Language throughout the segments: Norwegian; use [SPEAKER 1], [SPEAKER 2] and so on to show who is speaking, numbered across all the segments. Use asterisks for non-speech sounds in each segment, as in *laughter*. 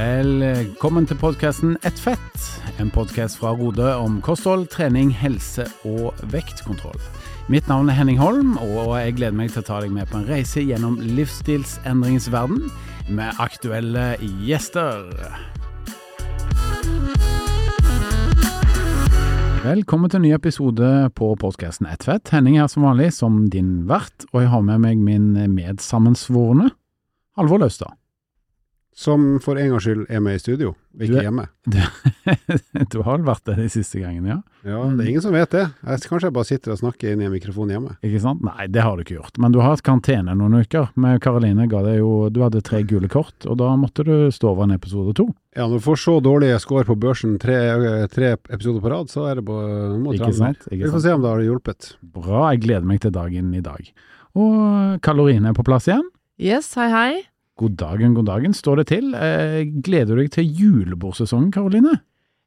[SPEAKER 1] Velkommen til podkasten Ett fett, en podkast fra Rode om kosthold, trening, helse og vektkontroll. Mitt navn er Henning Holm, og jeg gleder meg til å ta deg med på en reise gjennom livsstilsendringens verden med aktuelle gjester. Velkommen til en ny episode på podkasten Ett fett. Henning er som vanlig som din vert, og jeg har med meg min medsammensvorne, Halvor Laustad.
[SPEAKER 2] Som for en gangs skyld er med i studio,
[SPEAKER 1] Du
[SPEAKER 2] ikke
[SPEAKER 1] er-
[SPEAKER 2] hjemme. *laughs*
[SPEAKER 1] du har vel vært det de siste gangene, ja?
[SPEAKER 2] Ja, Det er ingen som vet det. Jeg, kanskje jeg bare sitter og snakker inn i en mikrofon hjemme.
[SPEAKER 1] Ikke sant? Nei, det har du ikke gjort. Men du har hatt karantene noen uker. Med Karoline ga deg jo Du hadde tre gule kort, og da måtte du stå over en episode to.
[SPEAKER 2] Ja, Når du får så dårlige score på børsen tre, tre episoder på rad, så er det bare må
[SPEAKER 1] Ikke
[SPEAKER 2] sant? Ikke
[SPEAKER 1] sant?
[SPEAKER 2] Vi får se om det har hjulpet.
[SPEAKER 1] Bra, jeg gleder meg til dagen i dag. Og Karoline er på plass igjen.
[SPEAKER 3] Yes, hei hei.
[SPEAKER 1] God dagen, god dagen. Står det til? Eh, gleder du deg til julebordsesongen, Karoline?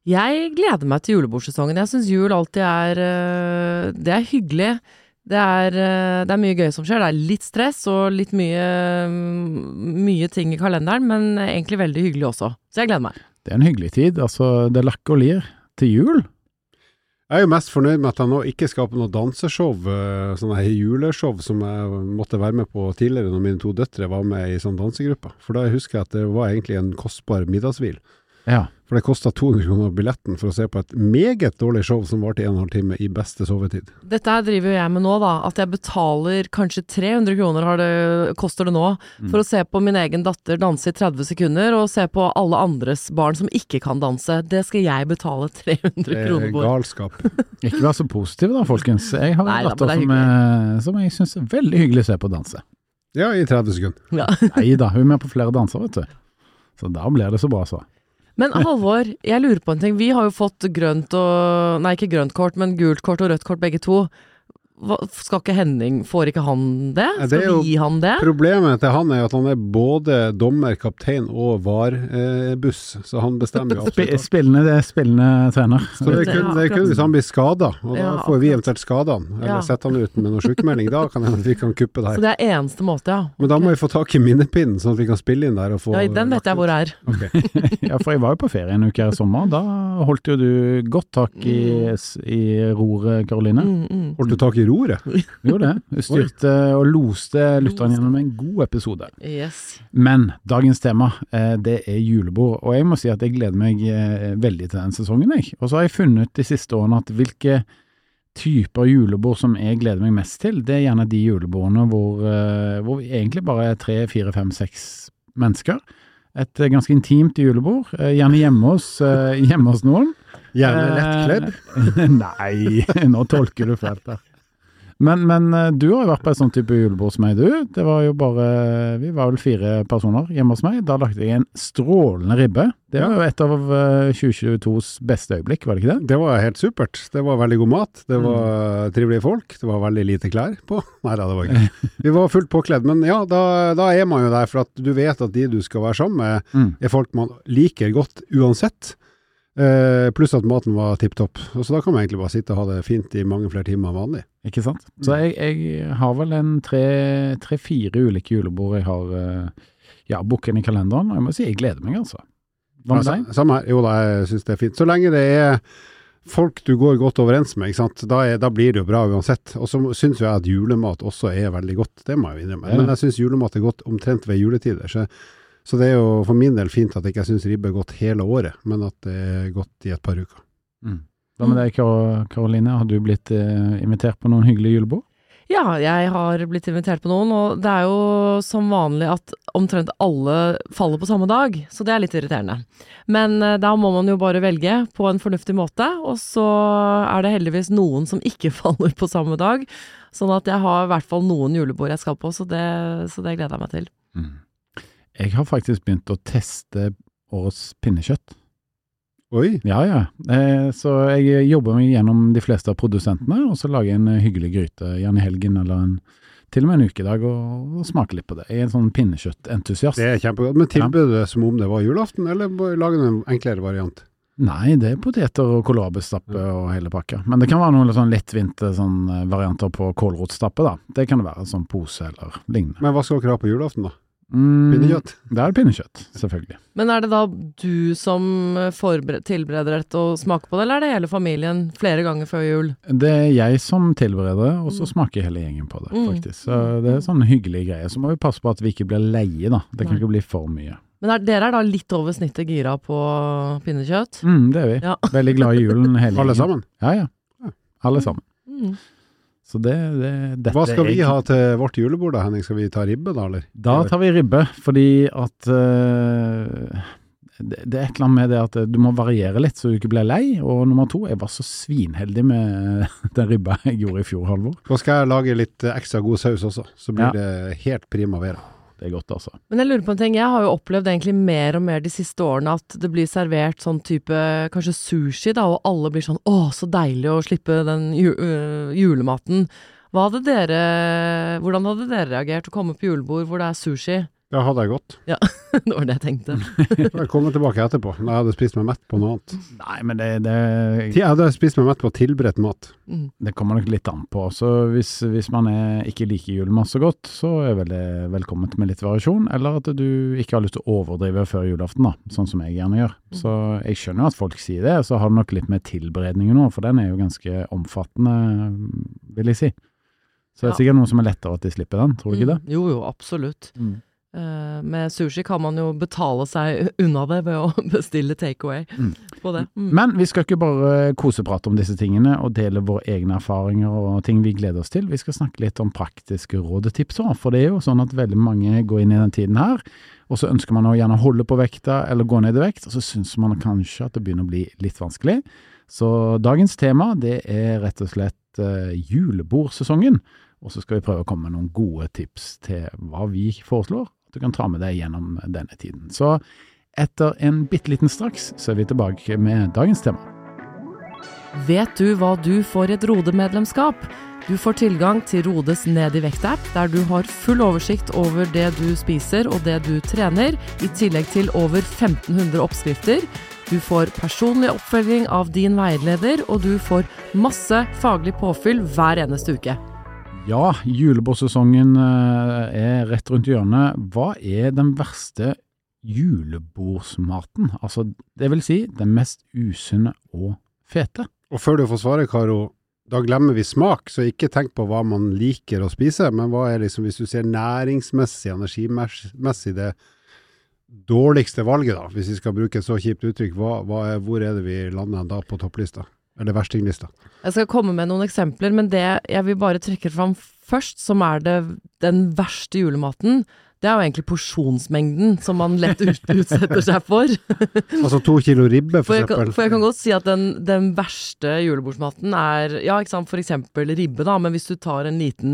[SPEAKER 3] Jeg gleder meg til julebordsesongen. Jeg syns jul alltid er øh, Det er hyggelig. Det er, øh, det er mye gøy som skjer. Det er litt stress og litt mye, mm, mye ting i kalenderen, men egentlig veldig hyggelig også. Så jeg gleder meg.
[SPEAKER 1] Det er en hyggelig tid. Altså, det lakker og lir til jul.
[SPEAKER 2] Jeg er jo mest fornøyd med at jeg nå ikke skal på noe danseshow, eh, sånne juleshow som jeg måtte være med på tidligere når mine to døtre var med i sånn dansegruppe. For da husker jeg at det var egentlig en kostbar middagshvil.
[SPEAKER 1] Ja.
[SPEAKER 2] For det kosta 200 kroner billetten for å se på et meget dårlig show som varte en og en halv time i beste sovetid.
[SPEAKER 3] Dette her driver jo jeg med nå, da. At jeg betaler kanskje 300 kroner har det, koster det nå, for å se på min egen datter danse i 30 sekunder, og se på alle andres barn som ikke kan danse. Det skal jeg betale 300
[SPEAKER 2] Det
[SPEAKER 3] kroner
[SPEAKER 2] er
[SPEAKER 3] for.
[SPEAKER 2] galskap. *laughs*
[SPEAKER 1] Ikke vær så positiv da, folkens. Jeg har en datter som,
[SPEAKER 3] er,
[SPEAKER 1] som jeg syns er veldig hyggelig å se på danse.
[SPEAKER 2] Ja, i 30 sekunder.
[SPEAKER 3] Ja.
[SPEAKER 1] Nei da, hun er med på flere danser, vet du. Så da blir det så bra, så.
[SPEAKER 3] Men Halvor, jeg lurer på en ting. Vi har jo fått grønt og Nei, ikke grønt kort, men gult kort og rødt kort begge to. Hva, skal ikke Henning Får ikke han det? Skal
[SPEAKER 2] det jo
[SPEAKER 3] vi gi han det?
[SPEAKER 2] Problemet til han er at han er både dommer, kaptein og VAR-buss, så han bestemmer jo absolutt. alt.
[SPEAKER 1] spillende, det er spillende trener.
[SPEAKER 2] Så det er kun, det er kun hvis han blir skada, og da
[SPEAKER 3] Ja,
[SPEAKER 2] får vi eventuelt skade han, eller
[SPEAKER 3] Ja.
[SPEAKER 2] setter han ut med noen sykemelding, da kan hende vi kan kuppe det
[SPEAKER 3] Så det er eneste måte, ja.
[SPEAKER 2] Men da må vi få tak i minnepinnen, sånn at vi kan spille inn der og få
[SPEAKER 3] Ja, den vet jeg hvor er.
[SPEAKER 2] Okay. *laughs*
[SPEAKER 1] Ja, for jeg var jo på ferie en uke her i sommer. Da holdt jo du godt tak i, i roret, Karoline.
[SPEAKER 3] Mm, mm.
[SPEAKER 2] Holdt du tak i roret?
[SPEAKER 1] Du *laughs* gjorde det. Du styrte og loste lytteren gjennom en god episode.
[SPEAKER 3] Yes.
[SPEAKER 1] Men dagens tema, eh, det er julebord. Og jeg må si at jeg gleder meg eh, veldig til den sesongen, jeg. Og så har jeg funnet de siste årene at hvilke typer julebord som jeg gleder meg mest til, det er gjerne de julebordene hvor, eh, hvor vi egentlig bare er tre, fire, fem, seks mennesker. Et ganske intimt julebord, gjerne hjemme hos, hjemme hos noen.
[SPEAKER 2] Gjerne lettkledd? *laughs*
[SPEAKER 1] Nei, nå tolker du feil der. Men, men eh, du har jo vært på et sånt type julebord som meg, du. Det var jo bare Vi var vel fire personer hjemme hos meg. Da lagde jeg en strålende ribbe. Det var jo et av eh, 2022s beste øyeblikk, var det ikke det?
[SPEAKER 2] Det var helt supert. Det var veldig god mat, det var
[SPEAKER 1] Mm.
[SPEAKER 2] trivelige folk, det var veldig lite klær på. *laughs* Nei da, det var ikke Vi var fullt påkledd, men ja, da, da er man jo der for at du vet at de du skal være sammen med,
[SPEAKER 1] Mm.
[SPEAKER 2] er folk man liker godt uansett. Eh, pluss at maten var tipp topp. Så da kan man egentlig bare sitte og ha det fint i mange flere timer enn vanlig.
[SPEAKER 1] Ikke sant? Så jeg, jeg har vel en tre-fire ulike julebord jeg har eh, ja, booket i kalenderen, og jeg må si jeg gleder meg, altså. Hva med deg?
[SPEAKER 2] Ja, Samme her. Jo da, jeg syns det er fint. Så lenge det er folk du går godt overens med? Da, er, da blir det jo bra uansett. Og så syns jeg at julemat også er veldig godt, det må jeg jo innrømme. Men jeg syns julemat er godt omtrent ved juletider. Så, så det er jo for min del fint at jeg ikke syns ribbe er godt hele året, men at det er godt i et par uker.
[SPEAKER 1] Mm. Hva med deg, Karoline? Har du blitt eh, invitert på noen hyggelige julebord?
[SPEAKER 3] Ja, jeg har blitt invitert på noen, og det er jo som vanlig at omtrent alle faller på samme dag, så det er litt irriterende. Men eh, da må man jo bare velge på en fornuftig måte, og så er det heldigvis noen som ikke *laughs* faller på samme dag, sånn at jeg har i hvert fall noen julebord jeg skal på, så det, så det gleder jeg meg til.
[SPEAKER 1] Jeg har faktisk begynt å teste årets pinnekjøtt.
[SPEAKER 2] Oi,
[SPEAKER 1] Ja, ja. Eh, så jeg jobber meg gjennom de fleste av produsentene, og så lager jeg en eh, hyggelig gryte, gjerne i helgen eller en, til og med en ukedag, og, og smaker litt på det. Jeg er en sånn pinnekjøttentusiast.
[SPEAKER 2] det er kjempegodt. Men tilbyr du det som om det var julaften, eller lager du en enklere variant?
[SPEAKER 1] Nei, det er poteter og kålrabistappe og hele pakka. Men det kan være noen sånn lettvinte sånn, eh, varianter på kålrotstappe, da. Det kan det være, sånn pose eller lignende.
[SPEAKER 2] Men hva skal dere ha på julaften, da?
[SPEAKER 1] Mm,
[SPEAKER 2] Pinnekjøtt.
[SPEAKER 1] Det er pinnekjøtt, selvfølgelig.
[SPEAKER 3] Men er det da du som tilbereder dette og smaker på det, eller er det hele familien flere ganger før jul?
[SPEAKER 1] Det er jeg som tilbereder, og så
[SPEAKER 3] Mm.
[SPEAKER 1] smaker hele gjengen på det,
[SPEAKER 3] Mm.
[SPEAKER 1] faktisk. Så det er sånn hyggelige greier. Så må vi passe på at vi ikke blir leie, da. Det kan
[SPEAKER 3] Nei.
[SPEAKER 1] ikke bli for mye.
[SPEAKER 3] Men er, dere er da litt over snittet gira på pinnekjøtt?
[SPEAKER 1] Mm, det er vi.
[SPEAKER 3] Ja.
[SPEAKER 1] Veldig glad i julen *laughs* hele gjengen.
[SPEAKER 2] Alle sammen.
[SPEAKER 1] Ja, ja.
[SPEAKER 2] Ja.
[SPEAKER 1] Alle sammen.
[SPEAKER 3] Mm.
[SPEAKER 1] Så det, det
[SPEAKER 2] Hva skal vi ha til vårt julebord da, Henning? Skal vi ta ribbe da, eller?
[SPEAKER 1] Da tar vi ribbe, fordi at uh, det, det er et eller annet med det at eh, du må variere litt så du ikke blir lei. Og nummer to, jeg var så svinheldig med *laughs* den ribba jeg gjorde i fjor, Halvor.
[SPEAKER 2] Nå skal jeg lage litt eh, ekstra god saus også, så blir
[SPEAKER 1] Ja.
[SPEAKER 2] det helt primavera.
[SPEAKER 1] Det er godt, altså.
[SPEAKER 3] Men jeg lurer på en ting. Jeg har jo opplevd egentlig mer og mer de siste årene at det blir servert sånn type kanskje sushi, da, og alle blir sånn å, så deilig å slippe den øh, julematen. Hadde dere, hvordan hadde dere reagert å komme på julebord hvor det er sushi?
[SPEAKER 2] Da hadde jeg gått.
[SPEAKER 3] Ja, *laughs* det var det jeg tenkte. *laughs*
[SPEAKER 2] Jeg kommer tilbake etterpå, når jeg hadde spist meg mett på noe annet.
[SPEAKER 1] Nei, men det, det,
[SPEAKER 2] Jeg hadde spist meg mett på tilberedt mat.
[SPEAKER 3] Mm.
[SPEAKER 1] det kommer nok litt an på. Så hvis, hvis man er, ikke liker julemat så godt, så er vel det velkomment med litt variasjon. Eller at du ikke har lyst til å overdrive før julaften, da, sånn som jeg gjerne gjør. Så jeg skjønner jo at folk sier det, så har det nok litt med tilberedningen nå, for den er jo ganske omfattende, vil jeg si. Så det er
[SPEAKER 3] Ja.
[SPEAKER 1] sikkert noen som er lettere at de slipper den, tror du ikke det?
[SPEAKER 3] Mm. Jo, jo, absolutt. Eh, med sushi kan man jo betale seg unna det ved å *laughs* bestille takeaway
[SPEAKER 1] Mm.
[SPEAKER 3] på det. Mm.
[SPEAKER 1] Men vi skal ikke bare koseprate om disse tingene og dele våre egne erfaringer og ting vi gleder oss til. Vi skal snakke litt om praktiske råd og tips òg, for det er jo sånn at veldig mange går inn i den tiden her, og så ønsker man å gjerne holde på vekta eller gå ned i vekt, og så syns man kanskje at det begynner å bli litt vanskelig. Så dagens tema det er rett og slett eh, julebordsesongen, og så skal vi prøve å komme med noen gode tips til hva vi foreslår du kan ta med deg gjennom denne tiden. Så etter en bitte liten straks, så er vi tilbake med dagens tema.
[SPEAKER 3] Vet du hva du får i et Rode-medlemskap? Du får tilgang til Rodes Ned i vekt-app, der du har full oversikt over det du spiser og det du trener, i tillegg til over 1500 oppskrifter. Du får personlig oppfølging av din veileder, og du får masse faglig påfyll hver eneste uke.
[SPEAKER 1] Ja, julebordsesongen eh, er rett rundt hjørnet. Hva er den verste julebordsmaten? Altså, det vil si den mest usunne og fete.
[SPEAKER 2] Og før du får svare, Karo, da glemmer vi smak, så ikke tenk på hva man liker å spise, men hva er liksom, hvis du ser næringsmessig, energimessig, det dårligste valget, da, hvis vi skal bruke et så kjipt uttrykk, hva, hva er, hvor er det vi lander da på topplista? Eller verstinglista?
[SPEAKER 3] Jeg skal komme med noen eksempler, men det jeg vil bare trekke fram først, som er det, den verste julematen, det er jo egentlig porsjonsmengden som man lett ut, *laughs* utsetter seg for. *laughs*
[SPEAKER 2] Altså to kilo ribbe,
[SPEAKER 3] For
[SPEAKER 2] for
[SPEAKER 3] jeg, kan,
[SPEAKER 2] eksempel.
[SPEAKER 3] for jeg kan godt si at den, den verste julebordsmaten er ja, ikke sant, for eksempel ribbe, da, men hvis du tar en liten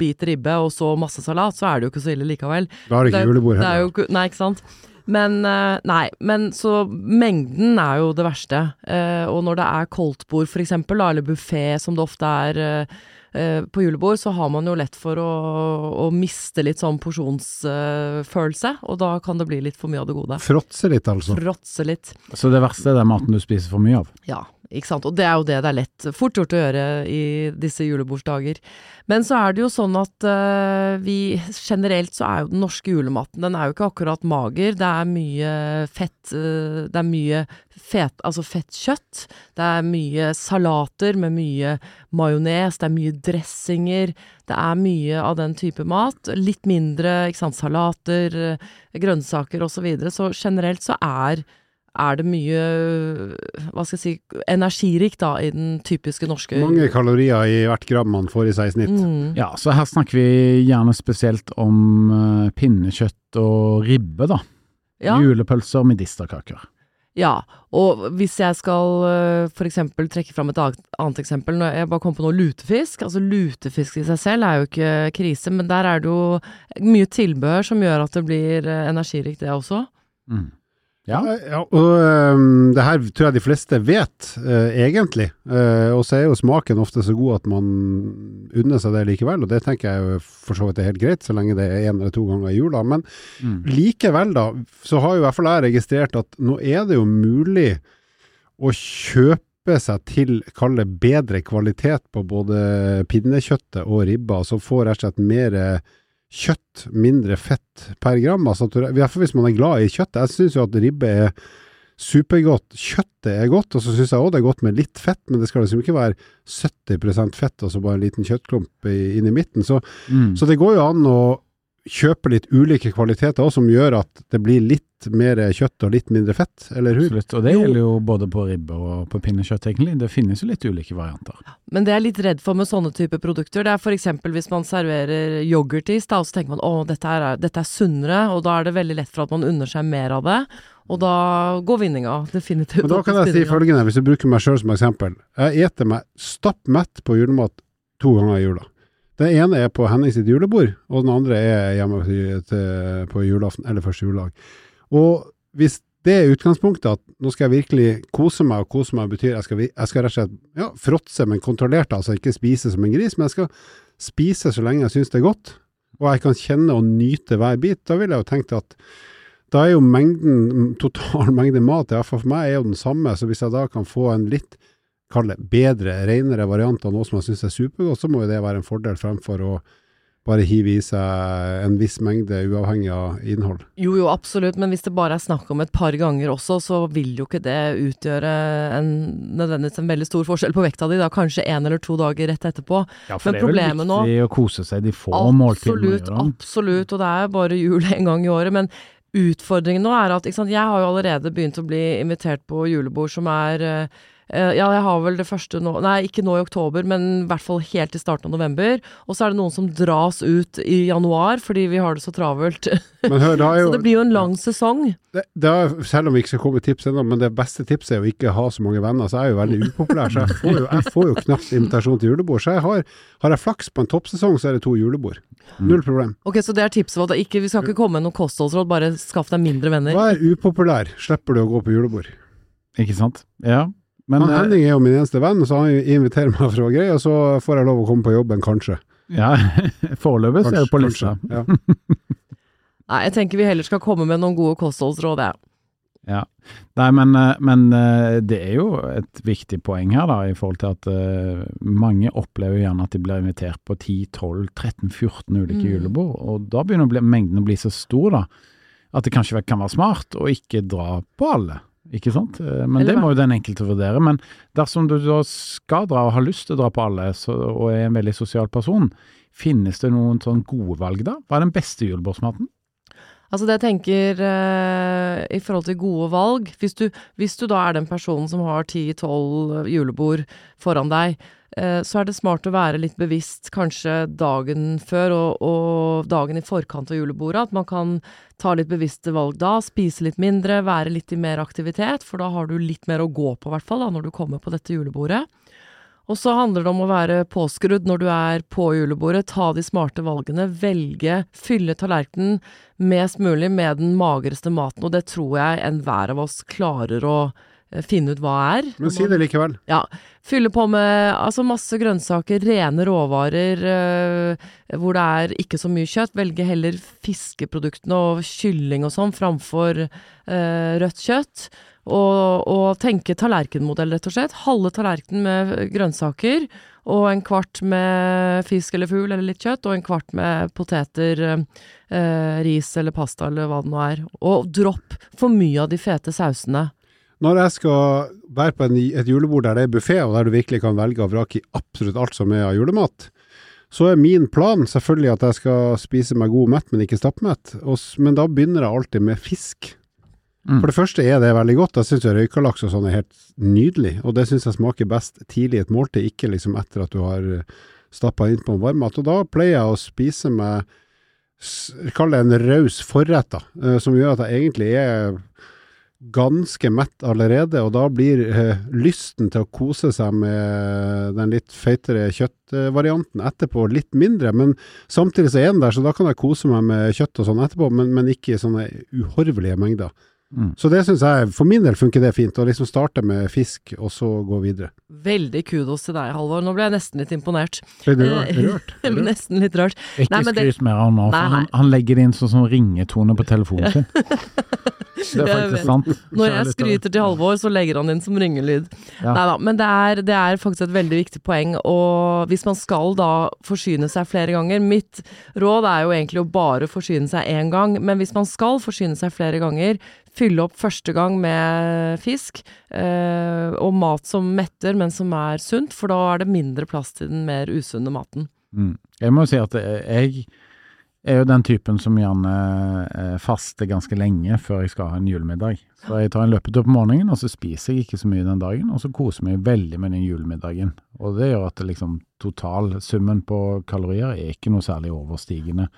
[SPEAKER 3] bit ribbe og så masse salat, så er det jo ikke så ille likevel.
[SPEAKER 2] Da er det ikke julebord
[SPEAKER 3] Det er
[SPEAKER 2] heller.
[SPEAKER 3] jo Nei, ikke sant. Men eh, nei, men så mengden er jo det verste. Eh, og når det er koldtbord for eksempel, eller buffé som det ofte er eh, eh, på julebord, så har man jo lett for å, å miste litt sånn porsjonsfølelse, og da kan det bli litt for mye av det gode.
[SPEAKER 2] Fråtse litt, altså.
[SPEAKER 3] Fråtse litt.
[SPEAKER 1] Så det verste er den maten du spiser for mye av.
[SPEAKER 3] Ja, ikke sant. Og det er jo det det er lett, fort gjort å gjøre i disse julebordsdager. Men så er det jo sånn at uh, vi generelt så er jo den norske julematen, den er jo ikke akkurat mager. Det er mye fett, uh, det er mye fet, altså fett kjøtt. Det er mye salater med mye majones, det er mye dressinger. Det er mye av den type mat. Litt mindre, ikke sant, salater, eh, grønnsaker osv. Så, videre. så generelt så er er det mye, hva skal jeg si, energirikt da, i den typiske norske
[SPEAKER 2] Mange kalorier i hvert gram man får i seg i snitt.
[SPEAKER 3] Mm.
[SPEAKER 1] Ja, så her snakker vi gjerne spesielt om eh, pinnekjøtt og ribbe, da.
[SPEAKER 3] Ja,
[SPEAKER 1] Julepølser, medisterkaker.
[SPEAKER 3] ja, og hvis jeg skal f.eks. for eksempel trekke fram et annet, eksempel, når jeg bare kom på noe lutefisk, altså lutefisk i seg selv er jo ikke krise, men der er det jo mye tilbehør som gjør at det blir øh, energirikt det også.
[SPEAKER 1] Mm. Ja.
[SPEAKER 2] Ja, og øhm, det her tror jeg de fleste vet, uh, egentlig. Uh, og så er jo smaken ofte så god at man unner seg det likevel, og det tenker jeg jo for så vidt er helt greit, så lenge det er én eller to ganger i jula. Men
[SPEAKER 1] Mm.
[SPEAKER 2] likevel, da, så har jo i hvert fall jeg registrert at nå er det jo mulig å kjøpe seg til, kall bedre kvalitet på både pinnekjøttet og ribba, så får rett og slett mer kjøtt, mindre fett per gram. Altså, i hvert fall hvis man er glad i kjøtt. Jeg syns jo at ribbe er supergodt. Kjøttet er godt, og så syns jeg òg det er godt med litt fett, men det skal liksom ikke være 70% fett og så bare en liten kjøttklump inn i midten. Så,
[SPEAKER 1] Mm.
[SPEAKER 2] så det går jo an å kjøpe litt ulike kvaliteter også, som gjør at det blir litt mer kjøtt og litt mindre fett, eller hur?
[SPEAKER 1] Absolutt. Og det gjelder jo både på ribbe og på pinnekjøtt, egentlig. Det finnes jo litt ulike varianter.
[SPEAKER 3] Men det jeg er litt redd for med sånne typer produkter, det er f.eks. hvis man serverer yoghurtis, da, og så tenker man å, dette, er, dette er sunnere, og da er det veldig lett for at man unner seg mer av det. Og da går vinninga definitivt
[SPEAKER 2] Men da kan jeg si følgende, hvis jeg bruker meg sjøl som eksempel. Jeg eter meg stappmett på julemat to ganger i jula. Den ene er på Henning sitt julebord, og den andre er hjemme til, på julaften, eller første juledag. Og hvis det er utgangspunktet at nå skal jeg virkelig kose meg, og kose meg betyr jeg skal, jeg skal rett og slett ja, fråtse, men kontrollert, altså ikke spise som en gris, men jeg skal spise så lenge jeg syns det er godt, og jeg kan kjenne og nyte hver bit, da vil jeg jo tenke at da er jo mengden, total *laughs* mengde mat, iallfall for meg, er jo den samme, så hvis jeg da kan få en litt, kall det bedre, renere variant av noe som man syns er supergodt, så må jo det være en fordel fremfor å bare hive i seg en viss mengde uavhengig av innhold.
[SPEAKER 3] Jo, jo, absolutt, men hvis det bare er snakk om et par ganger også, så vil jo ikke det utgjøre en, nødvendigvis en veldig stor forskjell på vekta di, da kanskje én eller to dager rett etterpå.
[SPEAKER 1] Ja,
[SPEAKER 3] Men
[SPEAKER 1] det er vel
[SPEAKER 3] nå-
[SPEAKER 1] viktig å kose seg de få måltidene.
[SPEAKER 3] Absolutt, absolutt, og det er bare jul *laughs* en gang i året. Men utfordringen nå er at ikke sant, jeg har jo allerede begynt å bli invitert på julebord som er eh, ja, jeg har vel det første nå Nei, ikke nå i oktober, men i hvert fall helt i starten av november. Og så er det noen som dras ut i januar fordi vi har det så travelt.
[SPEAKER 2] Men hør, det er *laughs* jo
[SPEAKER 3] så det blir jo en lang sesong.
[SPEAKER 2] det, det er, selv om vi ikke skal komme med tips ennå, men det beste tipset er å ikke ha så mange venner, så jeg er jo veldig upopulær. Så jeg får jo, jeg får jo knapt invitasjon til julebord. Så jeg har, har jeg flaks på en toppsesong, så er det to julebord. Null problem.
[SPEAKER 3] Ok, Så det er tipset vårt. Vi skal ikke komme med noe kostholdsråd, bare skaff deg mindre venner.
[SPEAKER 2] Vær upopulær, slipper du å gå på julebord.
[SPEAKER 1] Ikke sant? Ja. Men
[SPEAKER 2] han
[SPEAKER 1] eh,
[SPEAKER 2] Henning er jo min eneste venn, så han inviterer meg for å greie, og så får jeg lov å komme på jobben, kanskje.
[SPEAKER 1] ja, *laughs* foreløpig så er det på lista.
[SPEAKER 2] Ja. *laughs*
[SPEAKER 3] Nei, jeg tenker vi heller skal komme med noen gode kostholdsråd, jeg. *laughs*
[SPEAKER 1] Ja. Nei, men, eh, men eh, det er jo et viktig poeng her, da, i forhold til at uh, mange opplever gjerne at de blir invitert på 10-12-13-14 ulike
[SPEAKER 3] Mm.
[SPEAKER 1] julebord, og da begynner å bli, mengden å bli så stor, da, at det kanskje kan være smart å ikke dra på alle. Ikke sant? Eh, Men
[SPEAKER 3] Eller
[SPEAKER 1] det må jo den enkelte vurdere. Men dersom du da skal dra og har lyst til å dra på alle, så, og er en veldig sosial person, finnes det noen sånn gode valg da? Hva er den beste julebordsmaten?
[SPEAKER 3] Altså det jeg tenker eh, i forhold til gode valg hvis du, hvis du da er den personen som har 10-12 julebord foran deg, så er det smart å være litt bevisst kanskje dagen før og, og dagen i forkant av julebordet. At man kan ta litt bevisste valg da, spise litt mindre, være litt i mer aktivitet, for da har du litt mer å gå på, i hvert fall, da, når du kommer på dette julebordet. Og så handler det om å være påskrudd når du er på julebordet, ta de smarte valgene, velge, fylle tallerkenen mest mulig med den magreste maten, og det tror jeg enhver av oss klarer å eh, finne ut hva er.
[SPEAKER 2] Men si det likevel.
[SPEAKER 3] Ja. Fylle på med altså masse grønnsaker, rene råvarer, øh, hvor det er ikke så mye kjøtt. Velge heller fiskeproduktene og kylling og sånn framfor øh, rødt kjøtt. Og, og tenke tallerkenmodell, rett og slett. Halve tallerkenen med grønnsaker, og en kvart med fisk eller fugl eller litt kjøtt, og en kvart med poteter, øh, ris eller pasta eller hva det nå er. Og dropp for mye av de fete sausene.
[SPEAKER 2] Når jeg skal være på en, et julebord der det er buffé, og der du virkelig kan velge og vrake i absolutt alt som er av julemat, så er min plan selvfølgelig at jeg skal spise meg god mett, men ikke stappmett. Men da begynner jeg alltid med fisk.
[SPEAKER 1] Mm.
[SPEAKER 2] For det første er det veldig godt. Jeg syns røykalaks og sånn er helt nydelig, og det syns jeg smaker best tidlig i et måltid, ikke liksom etter at du har stappa inn på en varmmat. Og da pleier jeg å spise med Kall det en raus forrett, da, eh, som gjør at jeg egentlig er ganske mett allerede, og da blir eh, lysten til å kose seg med den litt feitere kjøttvarianten etterpå litt mindre, men samtidig så er den der, så da kan jeg kose meg med kjøtt og sånn etterpå, men, men ikke i sånne uhorvelige mengder.
[SPEAKER 1] Mm.
[SPEAKER 2] Så det syns jeg, for min del funker det fint. Å liksom starte med fisk, og så gå videre.
[SPEAKER 3] Veldig kudos til deg, Halvor. Nå ble jeg nesten litt imponert.
[SPEAKER 2] Ble du
[SPEAKER 3] Eh,
[SPEAKER 2] rørt? rørt? *laughs* rørt?
[SPEAKER 3] nesten litt rart.
[SPEAKER 1] Ikke
[SPEAKER 3] Nei, men det-
[SPEAKER 1] skryt mer av han nå, for han,
[SPEAKER 3] nei.
[SPEAKER 1] han legger det inn sånn som ringetone på telefonen sin. *laughs* Det er faktisk sant.
[SPEAKER 3] Når jeg skryter til Halvor, så legger han inn som ringelyd.
[SPEAKER 1] Ja.
[SPEAKER 3] Nei da, men det er, det er faktisk et veldig viktig poeng. Og hvis man skal da forsyne seg flere ganger Mitt råd er jo egentlig å bare forsyne seg én gang, men hvis man skal forsyne seg flere ganger, fylle opp første gang med fisk eh, og mat som metter, men som er sunt, for da er det mindre plass til den mer usunne maten.
[SPEAKER 1] Mm. Jeg må jo si at jeg er jo den typen som gjerne eh, faster ganske lenge før jeg skal ha en julemiddag. Så jeg tar en løpetur på morgenen, og så spiser jeg ikke så mye den dagen, og så koser jeg meg veldig med den julemiddagen. Og det gjør at liksom totalsummen på kalorier er ikke noe særlig overstigende.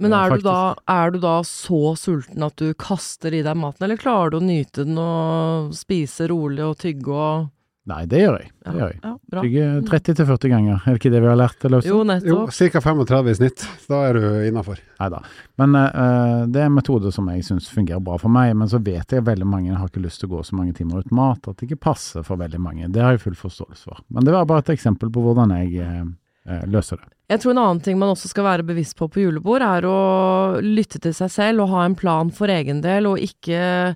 [SPEAKER 3] Men er du, da, er du da så sulten at du kaster i deg maten, eller klarer du å nyte den og spise rolig og tygge og
[SPEAKER 1] Nei, det gjør jeg. Det gjør jeg.
[SPEAKER 3] ja bra.
[SPEAKER 1] Tygger 30-40 ganger, er det ikke det vi har lært Eller? Jo,
[SPEAKER 3] Jo,
[SPEAKER 2] Jo,
[SPEAKER 3] nettopp.
[SPEAKER 2] ca. 35 i snitt. Da er du innafor.
[SPEAKER 1] Neida. Men uh, det er en metode som jeg syns fungerer bra for meg, men så vet jeg at veldig mange har ikke lyst til å gå så mange timer uten mat, at det ikke passer for veldig mange. Det har jeg full forståelse for. Men det var bare et eksempel på hvordan jeg eh, eh, løser det.
[SPEAKER 3] Jeg tror en annen ting man også skal være bevisst på på julebord, er å lytte til seg selv og ha en plan for egen del, og ikke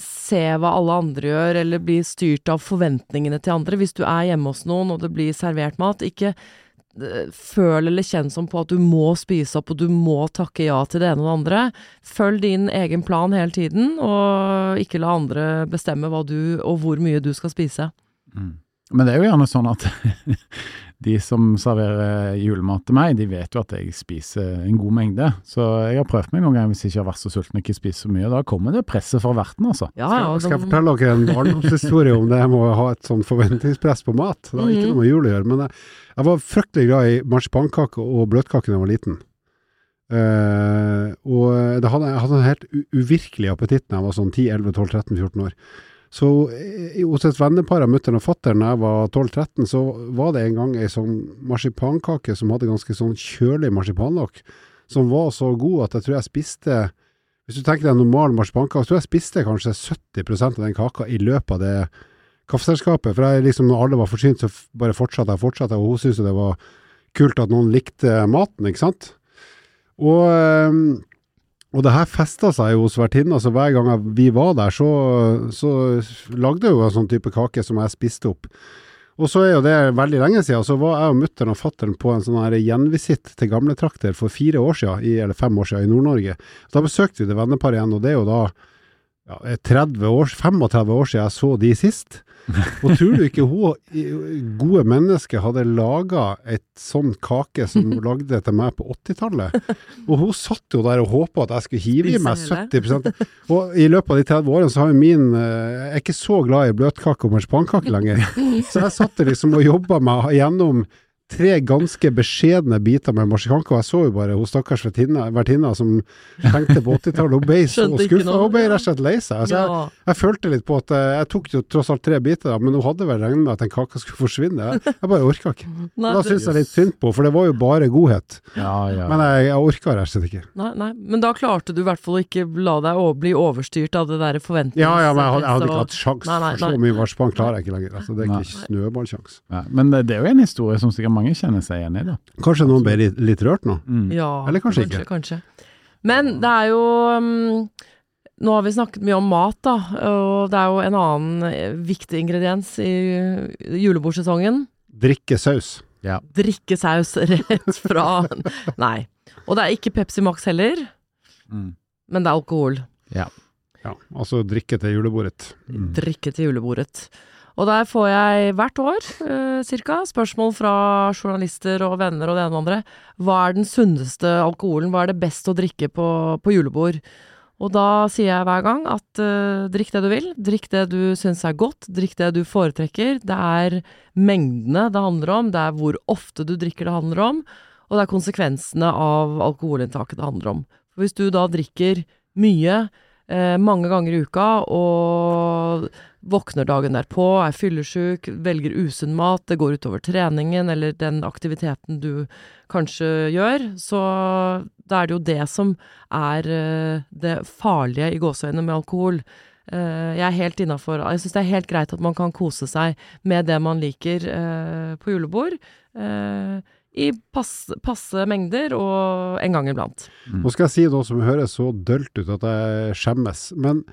[SPEAKER 3] se hva alle andre gjør, eller bli styrt av forventningene til andre. Hvis du er hjemme hos noen og det blir servert mat, ikke eh, føl eller kjenn som på at du må spise opp og du må takke ja til det ene og det andre. Følg din egen plan hele tiden, og ikke la andre bestemme hva du og hvor mye du skal spise.
[SPEAKER 1] Men det er jo gjerne sånn at *laughs* de som serverer julemat til meg, de vet jo at jeg spiser en god mengde. Så jeg har prøvd meg noen ganger hvis jeg ikke har vært så sulten og ikke spist så mye. Da kommer det presset fra verten, altså.
[SPEAKER 3] Ja,
[SPEAKER 2] Skal,
[SPEAKER 3] ja,
[SPEAKER 2] skal jeg fortelle dere en barndomshistorie om det med å ha et sånn forventningspress på mat? Det har ikke
[SPEAKER 3] Mhm.
[SPEAKER 2] noe med jul å gjøre, men jeg, jeg var fryktelig glad i marsipankake og bløtkake da jeg var liten. Uh, og det hadde, jeg hadde en helt u uvirkelig appetitt da jeg var sånn 10-11-12-13-14 år. Så hos et vennepar av mutter'n og fatter'n da jeg var 12-13, så var det en gang ei sånn marsipankake som hadde ganske sånn kjølig marsipanlokk, som var så god at jeg tror jeg spiste Hvis du tenker deg en normal marsipankake, så tror jeg spiste kanskje 70% av den kaka i løpet av det kaffeselskapet. For jeg liksom, når alle var forsynt, så bare fortsatte jeg og fortsatte, og hun syntes det var kult at noen likte maten, ikke sant? Og, øhm, og det her festa seg jo hos vertinna, så hver gang vi var der, så, så lagde jo en sånn type kake som jeg spiste opp. Og så er jo det veldig lenge siden, så var jeg og mutter'n og fatter'n på en sånn her gjenvisitt til gamle trakter for fire år siden, i, eller fem år siden, i Nord-Norge. Da besøkte vi det venneparet igjen, og det er jo da ja, 30 år, 35 år siden jeg så de sist. *laughs* Og tror du ikke hun, gode mennesket, hadde laga et sånn kake som hun lagde til meg på 80-tallet? Og hun satt jo der og håpa at jeg skulle hive i meg 70% Og i løpet av de 30 årene så har jo min eh, Jeg er ikke så glad i bløtkake og marsipankake lenger. Så jeg satt liksom og jobba meg gjennom tre ganske beskjedne biter med marsikanke. og jeg så jo bare hun stakkars vertinna som tenkte på 80-tallet, hun ble *laughs* så skuffa, hun ble rett og slett lei seg. Altså, jeg,
[SPEAKER 3] Ja.
[SPEAKER 2] jeg følte litt på at eh, jeg tok jo tross alt tre biter, da, men hun hadde vel regnet med at den kaka skulle forsvinne. Jeg, jeg bare orka ikke. *laughs*
[SPEAKER 3] Nei,
[SPEAKER 2] Da syns jeg litt synd på henne, for det var jo bare godhet.
[SPEAKER 1] Ja, ja.
[SPEAKER 2] Men jeg, jeg orka rett og slett ikke.
[SPEAKER 3] Nei, nei, men da klarte du i hvert fall ikke la deg bli overstyrt av det der forventnings...
[SPEAKER 2] Ja, ja, men jeg hadde, jeg hadde ikke hatt sjans.
[SPEAKER 3] Nei, nei,
[SPEAKER 2] For så mye marsipan klarer jeg ikke lenger. Altså, det er ikke snøballsjans.
[SPEAKER 1] ja. Men det, det er jo en historie som sikkert mange kjenner seg igjen i, det.
[SPEAKER 2] Kanskje noen ble litt, litt rørt nå?
[SPEAKER 1] Mm.
[SPEAKER 3] Ja,
[SPEAKER 2] Eller kanskje ikke.
[SPEAKER 3] Kanskje. Men det er jo um, Nå har vi snakket mye om mat, da, og det er jo en annen viktig ingrediens i julebordsesongen.
[SPEAKER 2] Drikke saus.
[SPEAKER 3] Drikkesaus rett fra *laughs* Nei. Og det er ikke Pepsi Max heller,
[SPEAKER 1] Mm.
[SPEAKER 3] men det er alkohol.
[SPEAKER 2] Ja, altså drikke til julebordet.
[SPEAKER 1] Mm.
[SPEAKER 3] Drikke til julebordet. Og der får jeg hvert år, eh, cirka, spørsmål fra journalister og venner og det ene og andre. Hva er den sunneste alkoholen? Hva er det best å drikke på, på julebord? Og da sier jeg hver gang at eh, drikk det du vil, drikk det du syns er godt, drikk det du foretrekker. Det er mengdene det handler om, det er hvor ofte du drikker det handler om, og det er konsekvensene av alkoholinntaket det handler om. For hvis du da drikker mye, eh, mange ganger i uka og våkner dagen derpå, er fyllesyk, velger usunn mat, det går utover treningen eller den aktiviteten du kanskje gjør, så da er det jo det som er eh, det farlige i gåseøynene med alkohol. Eh, jeg er helt innafor Jeg syns det er helt greit at man kan kose seg med det man liker eh, på julebord. Eh, I passe, passe mengder og en gang iblant.
[SPEAKER 2] Nå skal jeg si noe som høres så dølt ut at jeg skjemmes, men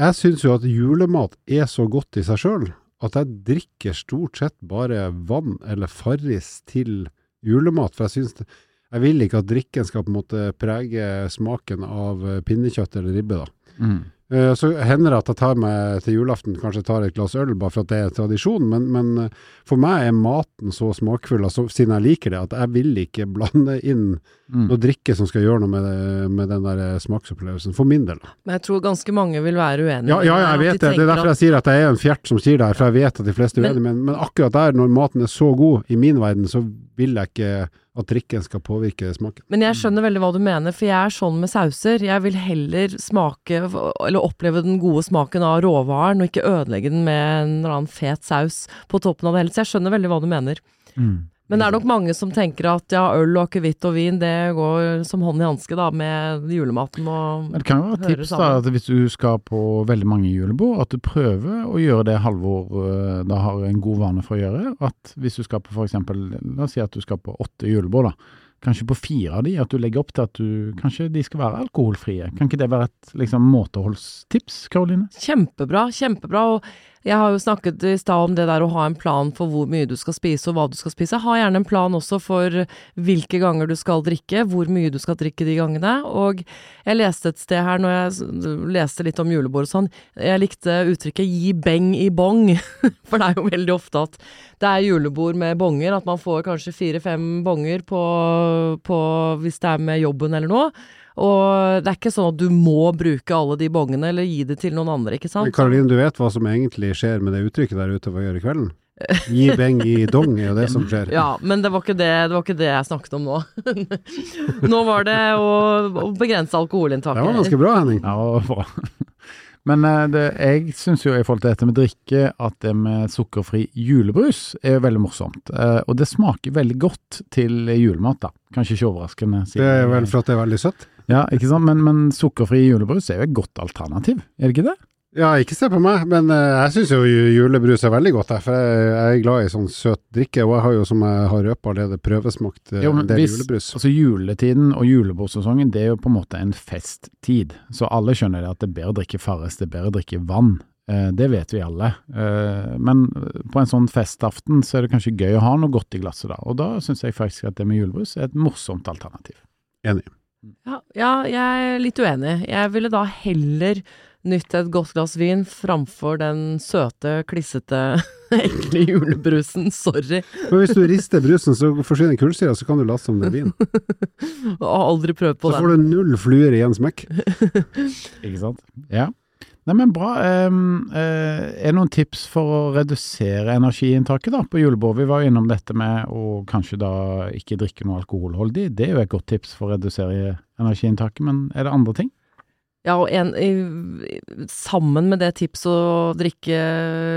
[SPEAKER 2] jeg syns jo at julemat er så godt i seg sjøl at jeg drikker stort sett bare vann eller Farris til julemat. For jeg syns Jeg vil ikke at drikken skal på en måte prege smaken av pinnekjøtt eller ribbe, da.
[SPEAKER 1] Mm.
[SPEAKER 2] Eh, Så hender det at jeg tar meg til julaften kanskje tar et glass øl, bare for at det er tradisjon, men, men eh, for meg er maten så smakfull, altså, siden jeg liker det, at jeg vil ikke blande inn
[SPEAKER 1] Mm.
[SPEAKER 2] noe drikke som skal gjøre noe med, det, med den der eh, smaksopplevelsen, for min del.
[SPEAKER 3] Men jeg tror ganske mange vil være uenige.
[SPEAKER 2] Ja, ja, jeg vet det. Det er derfor jeg sier at jeg er en fjert som sier det her, for jeg vet at de fleste er
[SPEAKER 3] Men-
[SPEAKER 2] uenige, men, men akkurat der, når maten er så god, i min verden, så vil jeg ikke at drikken skal påvirke smaken.
[SPEAKER 3] Men jeg skjønner veldig hva du mener, for jeg er sånn med sauser. Jeg vil heller smake, eller oppleve den gode smaken av råvaren, og ikke ødelegge den med en eller annen fet saus på toppen av det hele. Så jeg skjønner veldig hva du mener.
[SPEAKER 1] Mm.
[SPEAKER 3] Men det er nok mange som tenker at ja, øl akevitt og vin, det går som hånd i hanske da, med julematen og
[SPEAKER 1] Men Det kan jo være et tips da, at hvis du skal på veldig mange julebord, at du prøver å gjøre det Halvor øh, da har en god vane for å gjøre. At hvis du skal på eksempel, la oss si at du skal på åtte julebord da, kanskje på fire av de, at du legger opp til at du, kanskje de skal være alkoholfrie. Kan ikke det være et liksom måteholdstips, Karoline?
[SPEAKER 3] Kjempebra, kjempebra. Og jeg har jo snakket i stad om det der å ha en plan for hvor mye du skal spise og hva du skal spise. Ha gjerne en plan også for hvilke ganger du skal drikke, hvor mye du skal drikke de gangene. Og jeg leste et sted her når jeg leste litt om julebord og sånn, jeg likte uttrykket 'gi beng i bong'. *laughs* For det er jo veldig ofte at det er julebord med bonger, at man får kanskje fire-fem bonger på, på hvis det er med jobben eller noe. Og det er ikke sånn at du må bruke alle de bongene, eller gi det til noen andre, ikke sant?
[SPEAKER 2] Men Karoline, du vet hva som egentlig skjer med det uttrykket der ute hva gjør i kvelden? Gi beng i dong er jo det som skjer.
[SPEAKER 3] Ja, men det var ikke det, det, var ikke det jeg snakket om nå. *laughs* nå var det å, å begrense alkoholinntaket.
[SPEAKER 2] Det var ganske bra, Henning.
[SPEAKER 1] Ja, bra. *laughs* Men eh, det, jeg syns jo i forhold til dette med drikke, at det med sukkerfri julebrus er jo veldig morsomt. Eh, og det smaker veldig godt til julemat, da. Kanskje ikke overraskende.
[SPEAKER 2] Det er vel for at det er veldig søtt?
[SPEAKER 1] Ja, ikke sant. Men, men sukkerfri julebrus er jo et godt alternativ, er det ikke det?
[SPEAKER 2] Ja, ikke se på meg, men eh, jeg syns jo julebrus er veldig godt, jeg, for jeg, er glad i sånn søt drikke. Og jeg har jo, som jeg har røpet allerede, prøvesmakt eh,
[SPEAKER 1] Jo, men
[SPEAKER 2] en del
[SPEAKER 1] hvis-
[SPEAKER 2] julebrus.
[SPEAKER 1] Altså Juletiden og julebordsesongen det er jo på en måte en festtid, så alle skjønner det at det er bedre å drikke Farris, det er bedre å drikke vann. Eh, det vet vi alle. Men på en sånn festaften så er det kanskje gøy å ha noe godt i glasset da, og da syns jeg faktisk at det med julebrus er et morsomt alternativ.
[SPEAKER 2] Enig.
[SPEAKER 3] Ja, ja, jeg er litt uenig. Jeg ville da heller nytt et godt glass vin framfor den søte, klissete, *laughs* ekle julebrusen. Sorry.
[SPEAKER 2] Men hvis du rister brusen, så forsvinner kullsyra, så kan du late som det er vin. *laughs*
[SPEAKER 3] Har aldri prøvd på
[SPEAKER 2] det.
[SPEAKER 3] Så
[SPEAKER 2] får du null fluer i en smekk.
[SPEAKER 1] Ikke sant? Ja. Nei, men bra. Um, uh, er det noen tips for å redusere energiinntaket da på julebord? Vi var jo innom dette med å kanskje da ikke drikke noe alkoholholdig. Det er jo et godt tips for å redusere energiinntaket, men er det andre ting?
[SPEAKER 3] Ja, og en, i, sammen med det tipset å drikke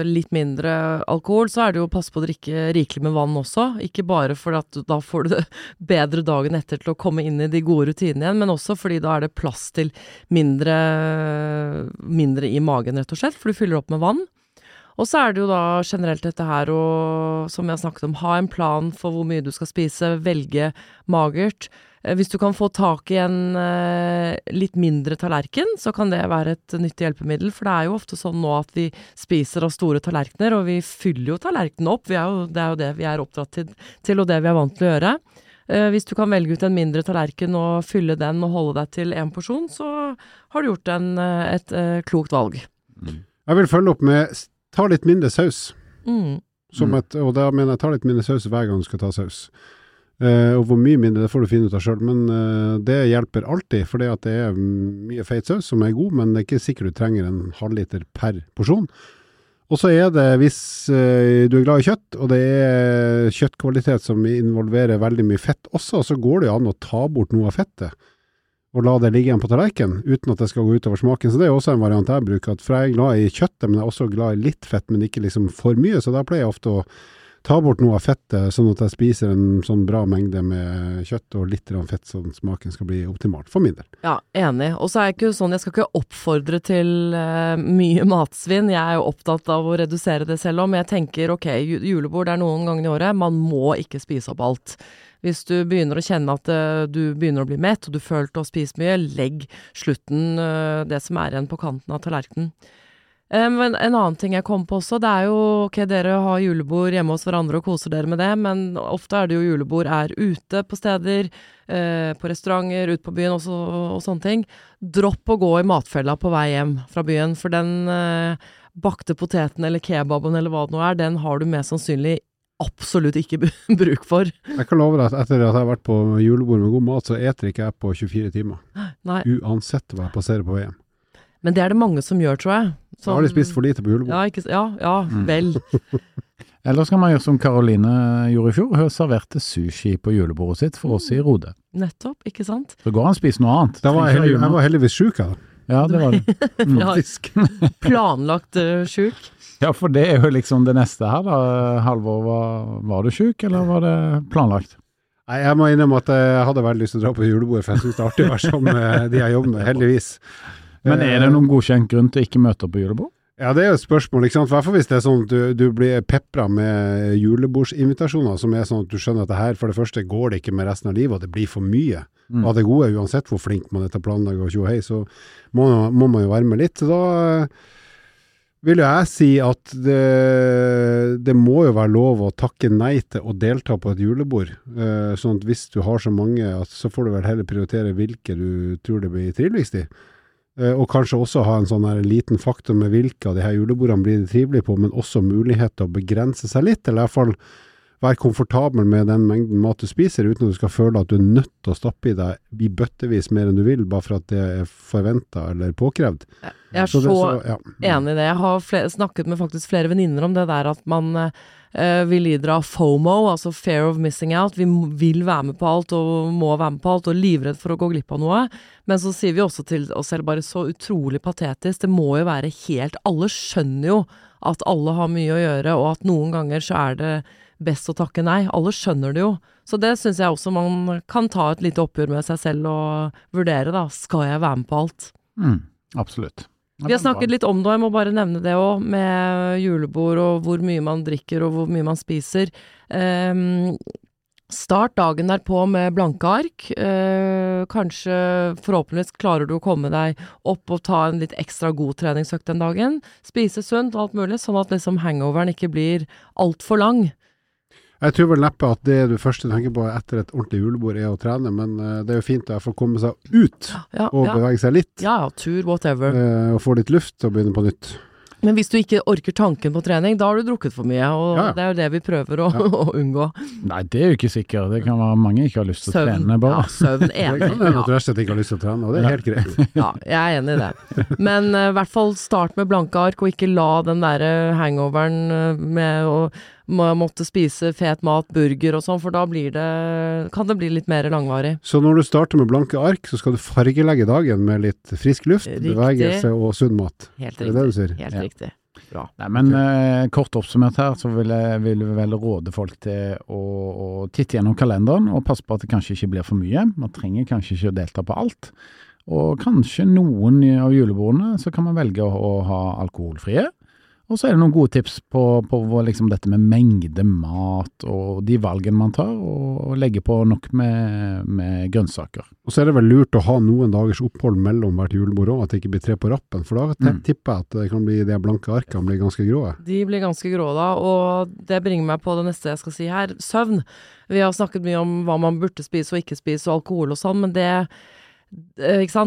[SPEAKER 3] litt mindre alkohol, så er det jo å passe på å drikke rikelig med vann også. Ikke bare fordi at da får du det *laughs* bedre dagen etter til å komme inn i de gode rutinene igjen, men også fordi da er det plass til mindre, mindre i magen, rett og slett, for du fyller opp med vann. Og så er det jo da generelt dette her å, som jeg har snakket om, ha en plan for hvor mye du skal spise, velge magert. Eh, Hvis du kan få tak i en eh, litt mindre tallerken, så kan det være et nyttig hjelpemiddel. For det er jo ofte sånn nå at vi spiser av store tallerkener, og vi fyller jo tallerkenen opp. Vi er jo, det er jo det vi er oppdratt til, til, og det vi er vant til å gjøre. Eh, hvis du kan velge ut en mindre tallerken og fylle den og holde deg til én porsjon, så har du gjort en, et, et klokt valg.
[SPEAKER 2] Jeg vil følge opp med ta litt mindre saus.
[SPEAKER 3] Mm.
[SPEAKER 2] Som
[SPEAKER 1] Mm.
[SPEAKER 2] et, og da mener jeg ta litt mindre saus hver gang du skal ta saus. Eh, og hvor mye mindre, det får du finne ut av sjøl, men uh, det hjelper alltid. For det det er mye feit saus som er god, men det er ikke sikkert du trenger en halvliter per porsjon. Og så er det, hvis uh, du er glad i kjøtt, og det er kjøttkvalitet som involverer veldig mye fett også, så går det jo an å ta bort noe av fettet. og la det ligge igjen på tallerkenen, uten at det skal gå utover smaken. Så det er også en variant jeg bruker. For jeg er glad i kjøttet, men jeg er også glad i litt fett, men ikke liksom for mye. Så da pleier jeg ofte å ta bort noe av fettet, sånn at jeg spiser en sånn bra mengde med kjøtt og litt fett, sånn smaken skal bli optimalt, for min del.
[SPEAKER 3] Ja, enig. Og så er jeg ikke sånn, jeg skal ikke oppfordre til uh, mye matsvinn. Jeg er jo opptatt av å redusere det selv om. Jeg tenker ok, julebord er noen ganger i året, man må ikke spise opp alt. Hvis du begynner å kjenne at eh, du begynner å bli mett, og du følte å spise mye, legg slutten, eh, det som er igjen på kanten av tallerkenen. Eh, Men en annen ting jeg kom på også, det er jo ok, dere har julebord hjemme hos hverandre og koser dere med det, men ofte er det jo julebord er ute på steder, eh, på restauranter, ute på byen også, og sånne ting. Dropp å gå i matfella på vei hjem fra byen, for den eh, bakte poteten eller kebaben eller hva det nå er, den har du mest sannsynlig absolutt ikke *laughs* bruk for.
[SPEAKER 2] Jeg kan love deg at etter at jeg har vært på julebord med god mat, så eter ikke jeg på 24 timer.
[SPEAKER 3] Nei,
[SPEAKER 2] Uansett hva jeg passerer på veien.
[SPEAKER 3] Men det er det mange som gjør, tror jeg.
[SPEAKER 2] Da har de spist for lite på julebord.
[SPEAKER 3] Ja, ikke, ja, ja
[SPEAKER 1] Mm.
[SPEAKER 3] vel. *laughs*
[SPEAKER 1] Eller skal man gjøre som Karoline gjorde i fjor, hun serverte sushi på julebordet sitt for oss i Rode.
[SPEAKER 3] Nettopp, ikke sant?
[SPEAKER 1] Så går han og spiser noe annet.
[SPEAKER 2] Da var jeg, heldig, jeg var heldigvis sjuk, her.
[SPEAKER 1] Ja, det var det. *laughs* Mm.
[SPEAKER 3] Ja, *laughs* planlagt uh, sjuk.
[SPEAKER 1] Ja, for det er jo liksom det neste her, da. Halvor, var, var du sjuk, eller var det planlagt?
[SPEAKER 2] Nei, jeg må innrømme at jeg hadde veldig lyst til å dra på julebord, for jeg syns det er artig å være sammen med de jeg jobber med, heldigvis.
[SPEAKER 1] Men er det noen godkjent grunn til å ikke møte opp på julebord?
[SPEAKER 2] Ja, det er jo et spørsmål, ikke sant. I hvert fall hvis det er sånn at du, du blir pepra med julebordsinvitasjoner som er sånn at du skjønner at det her for det første går det ikke med resten av livet, og det blir for mye
[SPEAKER 1] Mm.
[SPEAKER 2] av det gode, uansett hvor flink man er til å planlegge og tjo hei, så må, må man jo være med litt. Da eh, vil jo jeg si at det, det må jo være lov å takke nei til å delta på et julebord. Eh, sånn at hvis du har så mange, så får du vel heller prioritere hvilke du tror det blir triveligst i. Eh, og kanskje også ha en sånn her liten faktor med hvilke av de her julebordene blir det trivelig på, men også mulighet til å begrense seg litt, eller i hvert fall være komfortabel med den mengden mat du spiser, uten at du skal føle at du er nødt til å stappe i deg i bøttevis mer enn du vil, bare for at det er forventa eller påkrevd.
[SPEAKER 3] Jeg er
[SPEAKER 2] Så
[SPEAKER 3] så,
[SPEAKER 2] det- ja.
[SPEAKER 3] enig i det. Jeg har flere, snakket med faktisk flere venninner om det der at man eh, vi lider av FOMO, altså fear of missing out. Vi vil være med på alt og må være med på alt og livredd for å gå glipp av noe. Men så sier vi også til oss selv bare så utrolig patetisk, det må jo være helt Alle skjønner jo at alle har mye å gjøre, og at noen ganger så er det best å takke nei. Alle skjønner det jo. Så det syns jeg også man kan ta et lite oppgjør med seg selv og vurdere, da. Skal jeg være med på alt?
[SPEAKER 1] Mm, absolutt.
[SPEAKER 3] Vi har snakket litt om det, og jeg må bare nevne det òg, med julebord og hvor mye man drikker og hvor mye man spiser. Um, start dagen derpå med blanke ark. Uh, kanskje, forhåpentligvis klarer du å komme deg opp og ta en litt ekstra god treningsøkt den dagen. Spise sunt og alt mulig, sånn at liksom hangoveren ikke blir altfor lang.
[SPEAKER 2] Jeg tror vel neppe at det du første tenker på etter et ordentlig julebord er å trene, men eh, det er jo fint å få komme seg ut
[SPEAKER 3] Ja,
[SPEAKER 2] og
[SPEAKER 3] ja,
[SPEAKER 2] bevege seg litt.
[SPEAKER 3] ja, ja tur, whatever.
[SPEAKER 2] eh, og få litt luft og begynne på nytt.
[SPEAKER 3] Men hvis du ikke orker tanken på trening, da har du drukket for mye, og
[SPEAKER 2] Ja,
[SPEAKER 3] det er jo det vi prøver å,
[SPEAKER 2] Ja. *laughs*
[SPEAKER 3] å unngå.
[SPEAKER 1] Nei, det er jo ikke sikkert. Det kan være mange ikke har lyst til å
[SPEAKER 3] trene,
[SPEAKER 1] trene,
[SPEAKER 3] Ja, søvn *laughs* enig.
[SPEAKER 2] Det kan hende at du rett og slett ikke har lyst til å trene, og det er helt greit. *laughs*
[SPEAKER 3] Ja, jeg er enig i det. Men i i hvert fall start med blanke ark, og ikke la den derre hangoveren eh, med å må, måtte spise fet mat, burger og sånn, for da blir det, kan det bli litt mer langvarig.
[SPEAKER 2] Så når du starter med blanke ark, så skal du fargelegge dagen med litt frisk luft,
[SPEAKER 3] Riktig.
[SPEAKER 2] bevegelse og sunn mat.
[SPEAKER 3] Helt
[SPEAKER 2] Det er det du
[SPEAKER 3] riktig.
[SPEAKER 2] sier?
[SPEAKER 3] Helt
[SPEAKER 1] Ja.
[SPEAKER 3] riktig. Bra.
[SPEAKER 1] Nei, men eh, kort oppsummert her, så vil jeg, vil jeg vel råde folk til å, å titte gjennom kalenderen og passe på at det kanskje ikke blir for mye. Man trenger kanskje ikke å delta på alt. Og kanskje noen av julebordene så kan man velge å, å ha alkoholfrie. Og så er det noen gode tips på, på liksom dette med mengde mat og de valgene man tar, og, og legge på nok med, med grønnsaker.
[SPEAKER 2] Og så er det vel lurt å ha noen dagers opphold mellom hvert julebord òg, at det ikke blir tre på rappen. For da
[SPEAKER 1] Mm.
[SPEAKER 2] tipper jeg at det kan bli de blanke arkene blir ganske grå.
[SPEAKER 3] De blir ganske grå da, og det bringer meg på det neste jeg skal si her. Søvn. Vi har snakket mye om hva man burde spise og ikke spise, og alkohol og sånn, men det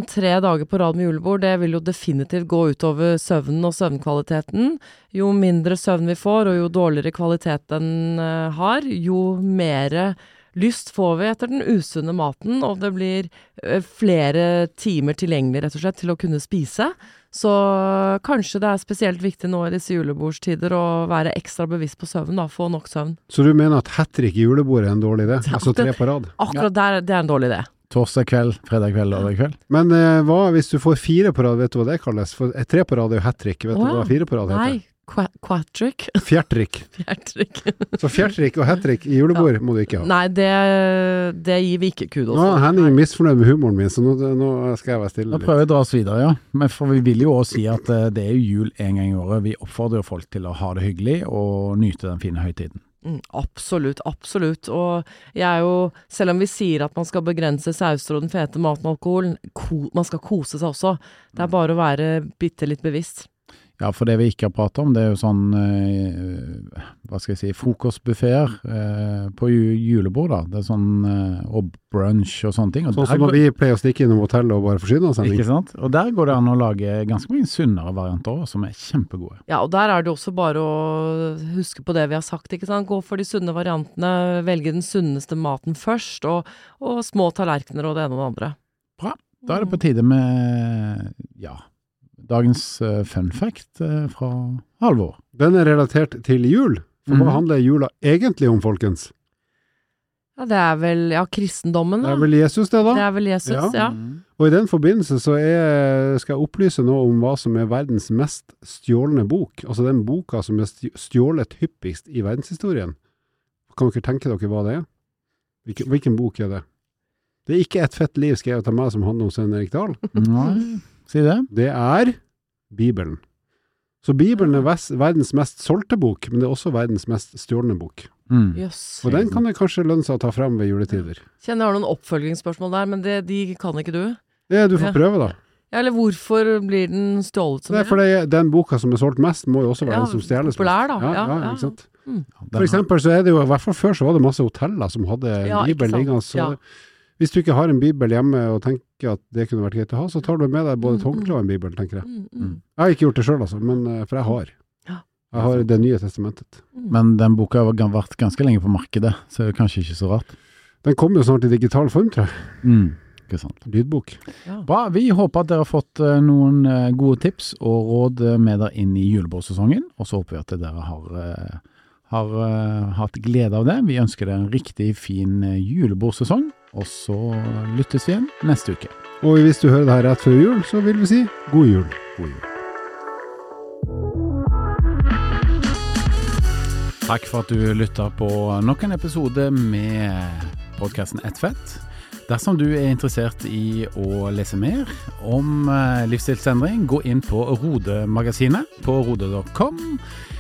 [SPEAKER 3] Tre dager på rad med julebord, det vil jo definitivt gå utover søvnen og søvnkvaliteten. Jo mindre søvn vi får, og jo dårligere kvalitet den eh, har, jo mer lyst får vi etter den usunne maten, og det blir eh, flere timer tilgjengelig, rett og slett, til å kunne spise. Så kanskje det er spesielt viktig nå i disse julebordstider å være ekstra bevisst på søvn, da. Få nok søvn.
[SPEAKER 2] Så du mener at hat trick i julebord er en dårlig idé? *laughs* Altså tre på rad?
[SPEAKER 3] Akkurat der, det er en dårlig idé.
[SPEAKER 1] Torsdag kveld, fredag kveld, lørdag kveld.
[SPEAKER 2] Men eh, hva hvis du får fire på rad, vet du hva det kalles? For eh, tre på rad er jo hat trick. Vet
[SPEAKER 3] wow.
[SPEAKER 2] du hva fire på rad heter?
[SPEAKER 3] Nei, qua- quatrick. *laughs*
[SPEAKER 2] Fjertrik.
[SPEAKER 3] Fjertrick.
[SPEAKER 2] Så fjertrik og hat trick i julebord må du ikke ha.
[SPEAKER 3] Nei, det, det gir vi ikke kudos
[SPEAKER 2] Nå er
[SPEAKER 3] for.
[SPEAKER 2] Henning misfornøyd med humoren min, så nå, nå skal jeg være stille
[SPEAKER 1] Da
[SPEAKER 2] litt.
[SPEAKER 1] prøver jeg å dra oss videre, ja. Men for vi vil jo også si at eh, det er jo jul en gang i året. Vi oppfordrer jo folk til å ha det hyggelig og nyte den fine høytiden.
[SPEAKER 3] Mm, absolutt, absolutt. Og jeg er jo, selv om vi sier at man skal begrense sauser og den fete maten og alkoholen, ko, man skal kose seg også. Det er bare å være bitte litt bevisst.
[SPEAKER 1] Ja, for det vi ikke har pratet om, det er jo sånn eh, Hva skal jeg si Frokostbuffeer eh, på julebord, da. Det er sånn eh, Og brunch og sånne ting. Og
[SPEAKER 2] Sånn som når vi pleier å stikke innom hotellet og bare forsyne oss.
[SPEAKER 1] Ikke sant? Og der går det an å lage ganske mange sunnere varianter også, som er kjempegode.
[SPEAKER 3] Ja, og der er det også bare å huske på det vi har sagt, ikke sant. Gå for de sunne variantene, velge den sunneste maten først, og, og små tallerkener og det ene og det andre. Bra.
[SPEAKER 1] Da er det på tide med ja, dagens uh, fun fact uh, fra Halvor.
[SPEAKER 2] Den er relatert til jul. For
[SPEAKER 1] mm.
[SPEAKER 2] hva handler jula egentlig om, folkens?
[SPEAKER 3] Ja, det er vel ja, kristendommen,
[SPEAKER 2] Det er vel Jesus, det, da?
[SPEAKER 3] Det er vel Jesus,
[SPEAKER 2] Ja.
[SPEAKER 3] ja.
[SPEAKER 2] Og i den forbindelse så er, skal jeg opplyse nå om hva som er verdens mest stjålne bok. Altså den boka som er stjålet hyppigst i verdenshistorien. Kan dere tenke dere hva det er? Hvilken, hvilken bok er det? Det er ikke Et fett liv skrevet av meg som handler om Svein Erik Dahl.
[SPEAKER 1] Nei, si det.
[SPEAKER 2] Det er Bibelen. Så Bibelen er verdens mest solgte bok, men det er også verdens mest stjålne bok.
[SPEAKER 1] Mm.
[SPEAKER 3] Yes.
[SPEAKER 2] Og den kan det kanskje lønne seg å ta frem ved juletider.
[SPEAKER 3] Kjenner jeg har noen oppfølgingsspørsmål der, men det, de kan ikke du.
[SPEAKER 2] Ja, du får
[SPEAKER 3] Ja.
[SPEAKER 2] prøve, da.
[SPEAKER 3] Ja, eller hvorfor blir den stjålet så
[SPEAKER 2] Det
[SPEAKER 3] mye?
[SPEAKER 2] fordi den boka som er solgt mest, må jo også være
[SPEAKER 3] Ja,
[SPEAKER 2] den som stjeles mest.
[SPEAKER 3] da.
[SPEAKER 2] Ja,
[SPEAKER 3] Ja,
[SPEAKER 2] ja, ikke sant?
[SPEAKER 1] Mm.
[SPEAKER 2] For eksempel så er det jo, i hvert fall før så var det masse hoteller som hadde
[SPEAKER 3] Ja, Bibelen
[SPEAKER 2] liggende. Hvis du ikke har en bibel hjemme og tenker at det kunne vært greit å ha, så tar du med deg både
[SPEAKER 3] Mm,
[SPEAKER 2] et håndkle og en bibel, tenker jeg.
[SPEAKER 3] Mm, mm,
[SPEAKER 1] Mm.
[SPEAKER 2] Jeg har ikke gjort det sjøl, altså, men eh, for jeg har. Jeg har Det nye testamentet.
[SPEAKER 3] mm.
[SPEAKER 1] Men den boka har vært ganske lenge på markedet, så det er kanskje ikke så rart.
[SPEAKER 2] Den kommer jo snart i digital form, tror jeg.
[SPEAKER 1] Mm. Ikke sant.
[SPEAKER 2] Lydbok.
[SPEAKER 3] Ja.
[SPEAKER 1] Bra. Vi håper at dere har fått eh, noen eh, gode tips og råd med dere inn i julebordsesongen. Og så håper vi at dere har, har hatt glede av det. Vi ønsker dere en riktig fin julebordsesong. Og så lyttes vi igjen neste uke.
[SPEAKER 2] Og hvis du hører det her rett før jul, så vil vi si god jul. God jul.
[SPEAKER 1] Takk for at du lytta på nok en episode med podkasten Ett fett. Dersom du er interessert i å lese mer om eh, livsstilsendring, gå inn på Rode-magasinet på rode.com.